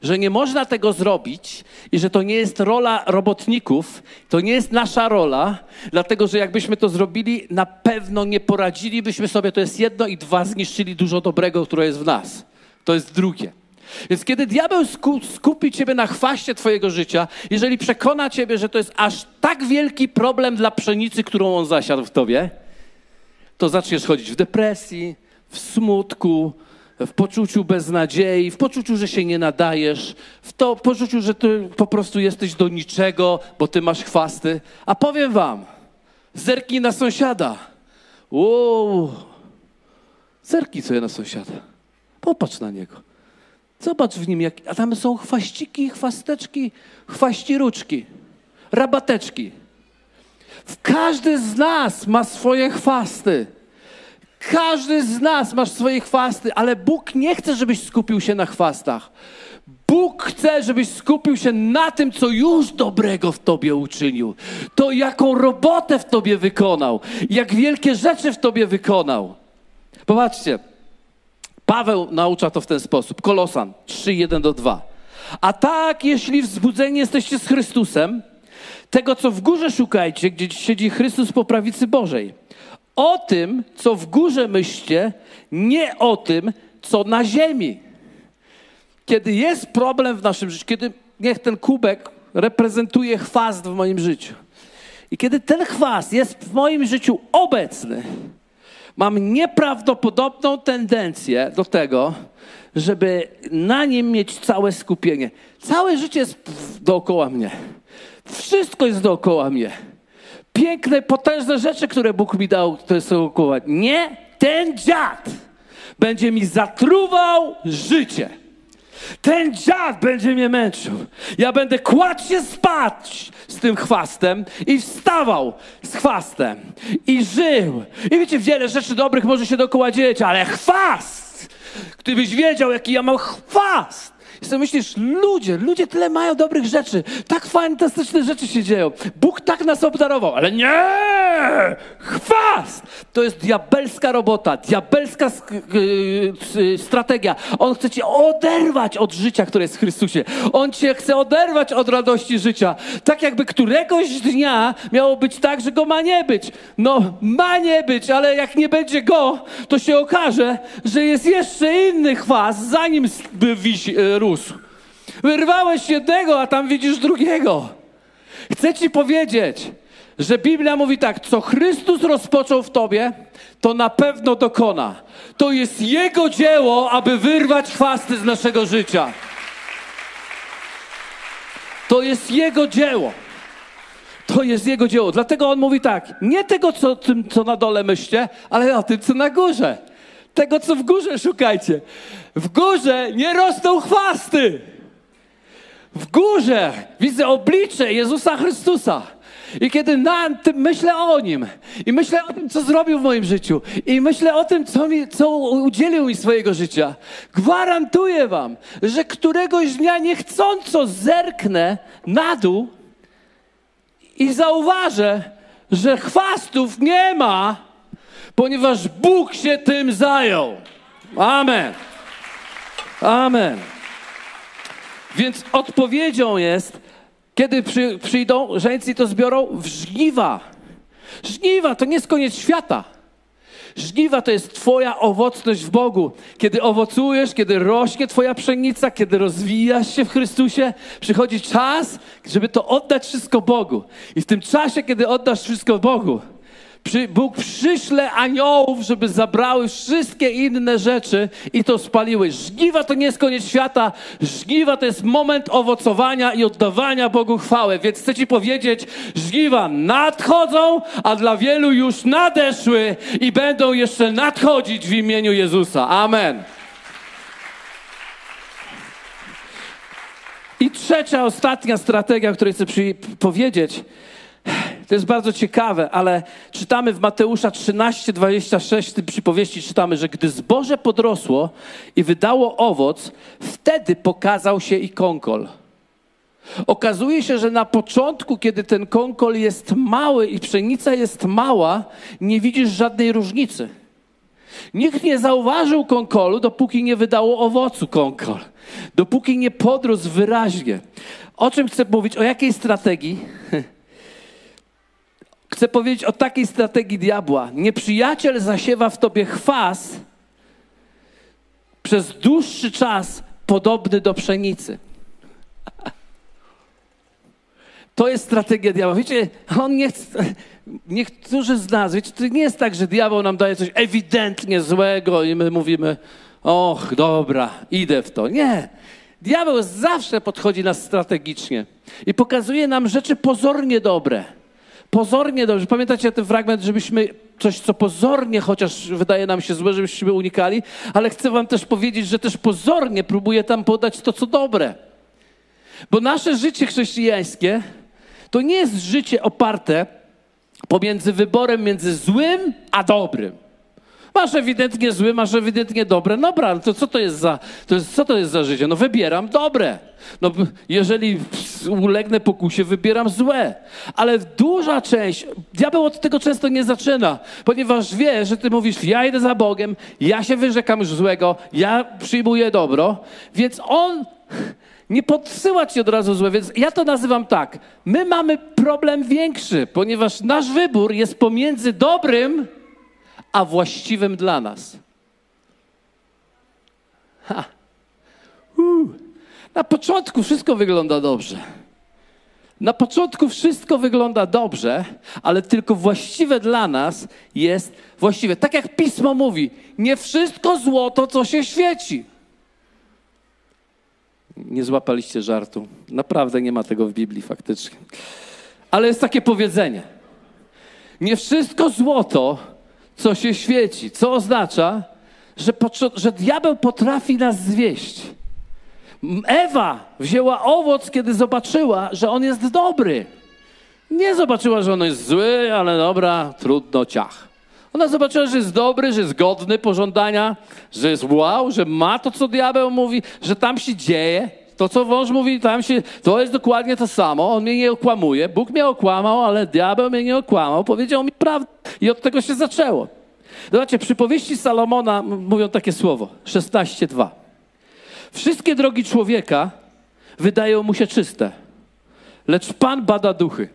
że nie można tego zrobić i że to nie jest rola robotników, to nie jest nasza rola, dlatego że jakbyśmy to zrobili, na pewno nie poradzilibyśmy sobie. To jest jedno i dwa, zniszczyli dużo dobrego, które jest w nas. To jest drugie. Więc kiedy diabeł skupi ciebie na chwaście twojego życia, jeżeli przekona ciebie, że to jest aż tak wielki problem dla pszenicy, którą on zasiadł w tobie, to zaczniesz chodzić w depresji, w smutku, w poczuciu beznadziei, w poczuciu, że się nie nadajesz, w to poczuciu, że ty po prostu jesteś do niczego, bo ty masz chwasty. A powiem wam, zerknij na sąsiada. Wow. Zerknij sobie na sąsiada. Popatrz na niego. Zobacz w nim, jak, a tam są chwaściki, chwasteczki, chwaściruczki, rabateczki. Każdy z nas ma swoje chwasty. Każdy z nas ma swoje chwasty, ale Bóg nie chce, żebyś skupił się na chwastach. Bóg chce, żebyś skupił się na tym, co już dobrego w tobie uczynił. To, jaką robotę w tobie wykonał, jak wielkie rzeczy w tobie wykonał. Popatrzcie, Paweł naucza to w ten sposób. Kolosan 3, 1 do 2. A tak, jeśli wzbudzeni jesteście z Chrystusem, tego, co w górze szukajcie, gdzie siedzi Chrystus po prawicy Bożej. O tym, co w górze myślcie, nie o tym, co na ziemi. Kiedy jest problem w naszym życiu, kiedy niech ten kubek reprezentuje chwast w moim życiu. I kiedy ten chwast jest w moim życiu obecny, mam nieprawdopodobną tendencję do tego, żeby na nim mieć całe skupienie. Całe życie jest dookoła mnie. Wszystko jest dookoła mnie. Piękne, potężne rzeczy, które Bóg mi dał, to jest dookoła. Nie ten dziad będzie mi zatruwał życie. Ten dziad będzie mnie męczył. Ja będę kładł się spać z tym chwastem i wstawał z chwastem i żył. I wiecie, wiele rzeczy dobrych może się dookoła dzieć, ale chwast! Gdybyś wiedział, jaki ja mam chwast! I sobie myślisz, ludzie, ludzie tyle mają dobrych rzeczy, tak fantastyczne rzeczy się dzieją. Bóg tak nas obdarował, ale nie! Chwast! To jest diabelska robota, diabelska strategia. On chce cię oderwać od życia, które jest w Chrystusie. On cię chce oderwać od radości życia. Tak jakby któregoś dnia miało być tak, że go ma nie być. No, ma nie być, ale jak nie będzie go, to się okaże, że jest jeszcze inny chwast, zanim wisi, e, Wyrwałeś jednego, a tam widzisz drugiego. Chcę ci powiedzieć, że Biblia mówi tak, co Chrystus rozpoczął w tobie, to na pewno dokona. To jest Jego dzieło, aby wyrwać chwasty z naszego życia. To jest Jego dzieło. To jest Jego dzieło. Dlatego On mówi tak, nie tego, co, tym, co na dole myślcie, ale o tym, co na górze. Tego, co w górze szukajcie. W górze nie rosną chwasty. W górze widzę oblicze Jezusa Chrystusa. I kiedy na tym myślę o nim i myślę o tym, co zrobił w moim życiu i myślę o tym, co, mi, co udzielił mi swojego życia, gwarantuję wam, że któregoś dnia niechcąco zerknę na dół i zauważę, że chwastów nie ma, ponieważ Bóg się tym zajął. Amen. Amen. Więc odpowiedzią jest, kiedy przy, przyjdą żeńcy to zbiorą, w żniwa. Żniwa to nie jest koniec świata. Żniwa to jest Twoja owocność w Bogu. Kiedy owocujesz, kiedy rośnie Twoja pszenica, kiedy rozwijasz się w Chrystusie, przychodzi czas, żeby to oddać wszystko Bogu. I w tym czasie, kiedy oddasz wszystko Bogu, Bóg przyśle aniołów, żeby zabrały wszystkie inne rzeczy i to spaliły. Żniwa to nie jest koniec świata. Żniwa to jest moment owocowania i oddawania Bogu chwałę. Więc chcę Ci powiedzieć, żniwa nadchodzą, a dla wielu już nadeszły i będą jeszcze nadchodzić w imieniu Jezusa. Amen. I trzecia, ostatnia strategia, o której chcę powiedzieć, to jest bardzo ciekawe, ale czytamy w Mateusza 13, 26, w tym przypowieści czytamy, że gdy zboże podrosło i wydało owoc, wtedy pokazał się i konkol. Okazuje się, że na początku, kiedy ten konkol jest mały i pszenica jest mała, nie widzisz żadnej różnicy. Nikt nie zauważył konkolu, dopóki nie wydało owocu konkol. Dopóki nie podrósł wyraźnie. O czym chcę mówić? O jakiej strategii? Chcę powiedzieć o takiej strategii diabła. Nieprzyjaciel zasiewa w tobie chwas przez dłuższy czas podobny do pszenicy. To jest strategia diabła. Wiecie, on nie chce, niektórzy z nas, wiecie, to nie jest tak, że diabeł nam daje coś ewidentnie złego i my mówimy, och, dobra, idę w to. Nie. Diabeł zawsze podchodzi nas strategicznie i pokazuje nam rzeczy pozornie dobre pozornie dobrze. Pamiętacie ten fragment, żebyśmy coś, co pozornie chociaż wydaje nam się złe, żebyśmy unikali, ale chcę wam też powiedzieć, że też pozornie próbuje tam podać to, co dobre. Bo nasze życie chrześcijańskie to nie jest życie oparte pomiędzy wyborem między złym a dobrym. Masz ewidentnie zły, masz ewidentnie dobre. Dobra, ale to co to jest za, to jest, co to jest za życie? No wybieram dobre. No, jeżeli ulegnę pokusie, wybieram złe. Ale duża część, diabeł od tego często nie zaczyna, ponieważ wie, że ty mówisz, ja idę za Bogiem, ja się wyrzekam już złego, ja przyjmuję dobro, więc on nie podsyła ci od razu złe, więc ja to nazywam tak. My mamy problem większy, ponieważ nasz wybór jest pomiędzy dobrym a właściwym dla nas. Ha. Na początku wszystko wygląda dobrze. Na początku wszystko wygląda dobrze, ale tylko właściwe dla nas jest właściwe. Tak jak pismo mówi, nie wszystko złoto, co się świeci. Nie złapaliście żartu. Naprawdę nie ma tego w Biblii faktycznie. Ale jest takie powiedzenie. Nie wszystko złoto, co się świeci. Co oznacza, że, że diabeł potrafi nas zwieść. Ewa wzięła owoc, kiedy zobaczyła, że on jest dobry. Nie zobaczyła, że on jest zły, ale dobra, trudno, ciach. Ona zobaczyła, że jest dobry, że jest godny pożądania, że jest wow, że ma to, co diabeł mówi, że tam się dzieje. To, co wąż mówi, tam się, to jest dokładnie to samo. On mnie nie okłamuje. Bóg mnie okłamał, ale diabeł mnie nie okłamał. Powiedział mi prawdę. I od tego się zaczęło. Zobaczcie, przypowieści Salomona mówią takie słowo. 16.2. Wszystkie drogi człowieka wydają mu się czyste, lecz Pan bada duchy.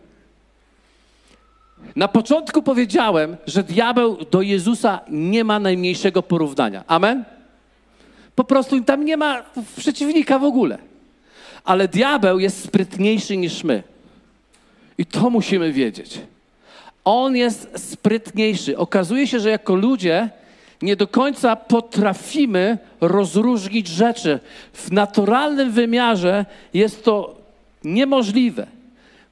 Na początku powiedziałem, że diabeł do Jezusa nie ma najmniejszego porównania. Amen? Po prostu tam nie ma przeciwnika w ogóle. Ale diabeł jest sprytniejszy niż my. I to musimy wiedzieć. On jest sprytniejszy. Okazuje się, że jako ludzie nie do końca potrafimy rozróżnić rzeczy. W naturalnym wymiarze jest to niemożliwe.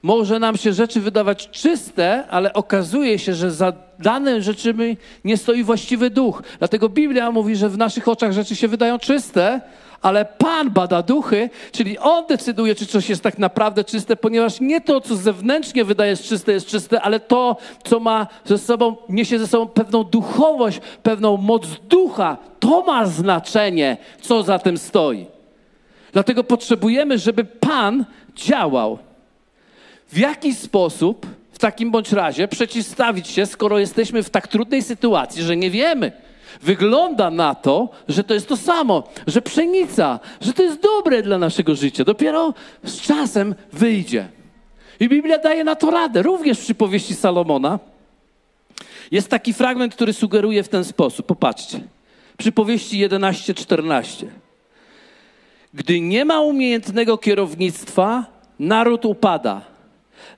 Może nam się rzeczy wydawać czyste, ale okazuje się, że za danym rzeczymi nie stoi właściwy duch. Dlatego Biblia mówi, że w naszych oczach rzeczy się wydają czyste, ale Pan bada duchy, czyli On decyduje, czy coś jest tak naprawdę czyste, ponieważ nie to, co zewnętrznie wydaje się czyste, jest czyste, ale to, co ma ze sobą, niesie ze sobą pewną duchowość, pewną moc ducha, to ma znaczenie, co za tym stoi. Dlatego potrzebujemy, żeby Pan działał. W jaki sposób w takim bądź razie przeciwstawić się, skoro jesteśmy w tak trudnej sytuacji, że nie wiemy? Wygląda na to, że to jest to samo, że pszenica, że to jest dobre dla naszego życia. Dopiero z czasem wyjdzie. I Biblia daje na to radę, również przy powieści Salomona. Jest taki fragment, który sugeruje w ten sposób. Popatrzcie. Przy powieści 11-14. Gdy nie ma umiejętnego kierownictwa, naród upada.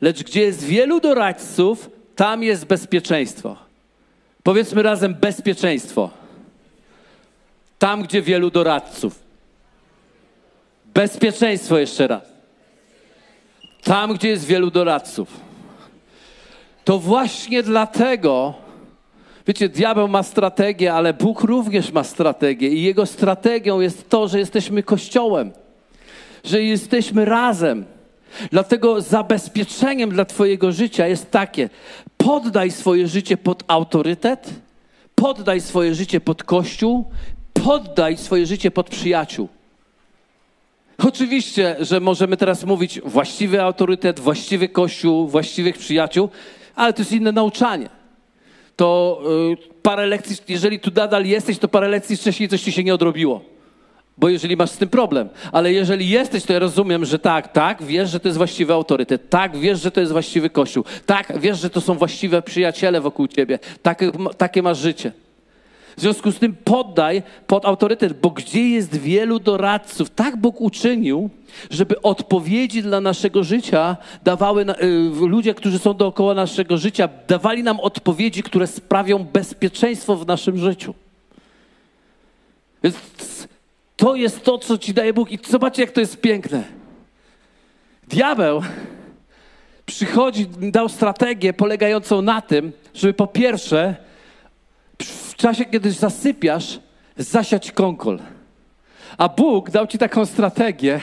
Lecz gdzie jest wielu doradców, tam jest bezpieczeństwo. Powiedzmy razem bezpieczeństwo. Tam, gdzie wielu doradców. Bezpieczeństwo jeszcze raz. Tam, gdzie jest wielu doradców. To właśnie dlatego, wiecie, diabeł ma strategię, ale Bóg również ma strategię. I jego strategią jest to, że jesteśmy kościołem, że jesteśmy razem. Dlatego zabezpieczeniem dla Twojego życia jest takie: poddaj swoje życie pod autorytet, poddaj swoje życie pod kościół, poddaj swoje życie pod przyjaciół. Oczywiście, że możemy teraz mówić właściwy autorytet, właściwy kościół, właściwych przyjaciół, ale to jest inne nauczanie. To y, parę lekcji, jeżeli tu nadal jesteś, to parę lekcji wcześniej coś ci się nie odrobiło. Bo jeżeli masz z tym problem, ale jeżeli jesteś, to ja rozumiem, że tak, tak, wiesz, że to jest właściwy autorytet, tak, wiesz, że to jest właściwy kościół, tak, wiesz, że to są właściwe przyjaciele wokół ciebie, takie, takie masz życie. W związku z tym poddaj pod autorytet, bo gdzie jest wielu doradców, tak Bóg uczynił, żeby odpowiedzi dla naszego życia dawały y, ludzie, którzy są dookoła naszego życia, dawali nam odpowiedzi, które sprawią bezpieczeństwo w naszym życiu. Więc to jest to, co ci daje Bóg. I zobaczcie, jak to jest piękne. Diabeł przychodzi, dał strategię polegającą na tym, żeby po pierwsze, w czasie, kiedy zasypiasz, zasiać kąkol. A Bóg dał ci taką strategię,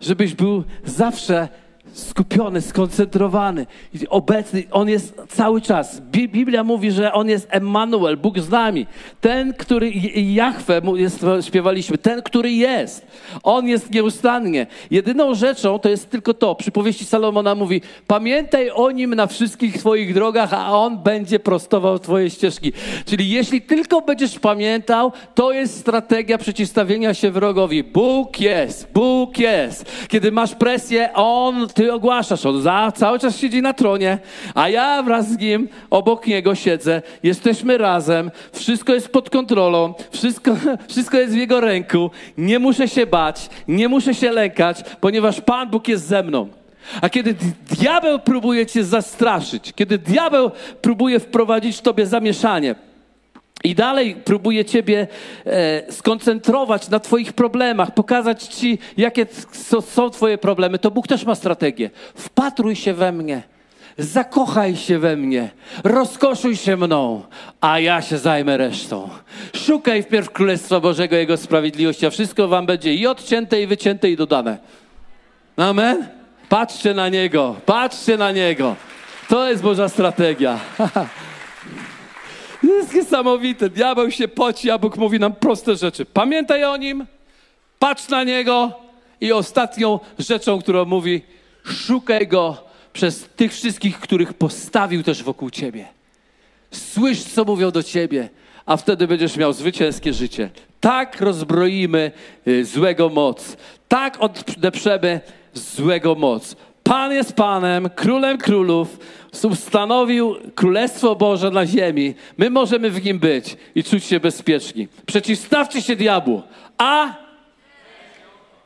żebyś był zawsze skupiony, skoncentrowany, obecny. On jest cały czas. Biblia mówi, że On jest Emmanuel, Bóg z nami. Ten, który, Jahwe, jest, śpiewaliśmy, ten, który jest. On jest nieustannie. Jedyną rzeczą to jest tylko to. Przypowieści Salomona mówi, pamiętaj o Nim na wszystkich Twoich drogach, a On będzie prostował Twoje ścieżki. Czyli jeśli tylko będziesz pamiętał, to jest strategia przeciwstawienia się wrogowi. Bóg jest, Bóg jest. Kiedy masz presję, On, Ty ty ogłaszasz, on za, cały czas siedzi na tronie, a ja wraz z nim obok niego siedzę, jesteśmy razem, wszystko jest pod kontrolą, wszystko, wszystko jest w jego ręku, nie muszę się bać, nie muszę się lękać, ponieważ Pan Bóg jest ze mną. A kiedy diabeł próbuje cię zastraszyć, kiedy diabeł próbuje wprowadzić w tobie zamieszanie, i dalej próbuje Ciebie e, skoncentrować na Twoich problemach, pokazać Ci, jakie są Twoje problemy. To Bóg też ma strategię. Wpatruj się we mnie, zakochaj się we mnie, rozkoszuj się mną, a ja się zajmę resztą. Szukaj wpierw Królestwa Bożego, Jego sprawiedliwości, a wszystko Wam będzie i odcięte, i wycięte, i dodane. Amen? Patrzcie na Niego, patrzcie na Niego. To jest Boża strategia. To jest niesamowite. Diabeł się poci, a Bóg mówi nam proste rzeczy. Pamiętaj o nim, patrz na niego i ostatnią rzeczą, którą mówi, szukaj go przez tych wszystkich, których postawił też wokół ciebie. Słysz, co mówią do ciebie, a wtedy będziesz miał zwycięskie życie. Tak rozbroimy y, złego moc. Tak odeprzemy złego moc. Pan jest Panem, Królem Królów, ustanowił Królestwo Boże na ziemi. My możemy w nim być i czuć się bezpieczni. Przeciwstawcie się diabłu, a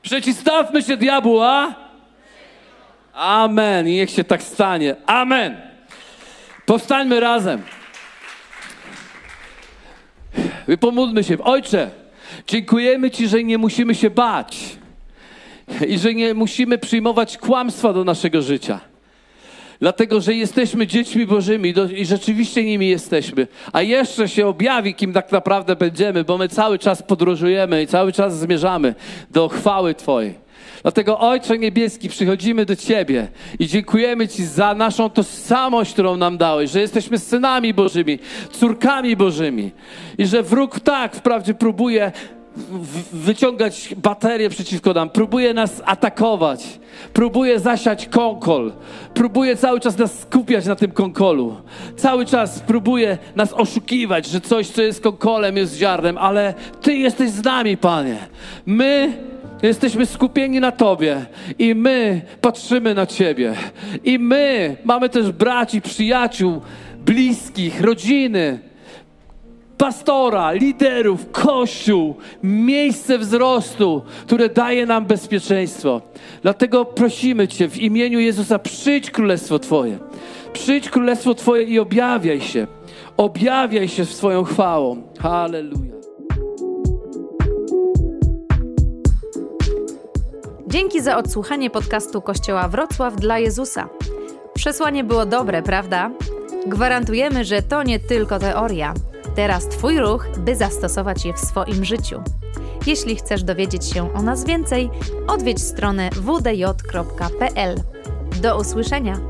przeciwstawmy się diabłu, a Amen. I niech się tak stanie. Amen. Powstańmy razem. Pomódlmy się. Ojcze, dziękujemy Ci, że nie musimy się bać i że nie musimy przyjmować kłamstwa do naszego życia. Dlatego, że jesteśmy dziećmi Bożymi i rzeczywiście nimi jesteśmy. A jeszcze się objawi, kim tak naprawdę będziemy, bo my cały czas podróżujemy i cały czas zmierzamy do chwały Twojej. Dlatego, Ojcze Niebieski, przychodzimy do Ciebie i dziękujemy Ci za naszą tożsamość, którą nam dałeś, że jesteśmy synami Bożymi, córkami Bożymi i że wróg tak wprawdzie próbuje wyciągać baterie przeciwko nam, próbuje nas atakować, próbuje zasiać konkol, próbuje cały czas nas skupiać na tym konkolu. Cały czas próbuje nas oszukiwać, że coś, co jest konkolem, jest ziarnem, ale Ty jesteś z nami, Panie. My Jesteśmy skupieni na Tobie i my patrzymy na Ciebie. I my mamy też braci, przyjaciół, bliskich, rodziny, pastora, liderów, kościół, miejsce wzrostu, które daje nam bezpieczeństwo. Dlatego prosimy Cię w imieniu Jezusa, przyjdź królestwo Twoje. Przyjdź królestwo Twoje i objawiaj się. Objawiaj się swoją chwałą. Hallelujah. Dzięki za odsłuchanie podcastu Kościoła Wrocław dla Jezusa. Przesłanie było dobre, prawda? Gwarantujemy, że to nie tylko teoria. Teraz Twój ruch, by zastosować je w swoim życiu. Jeśli chcesz dowiedzieć się o nas więcej, odwiedź stronę wdj.pl. Do usłyszenia!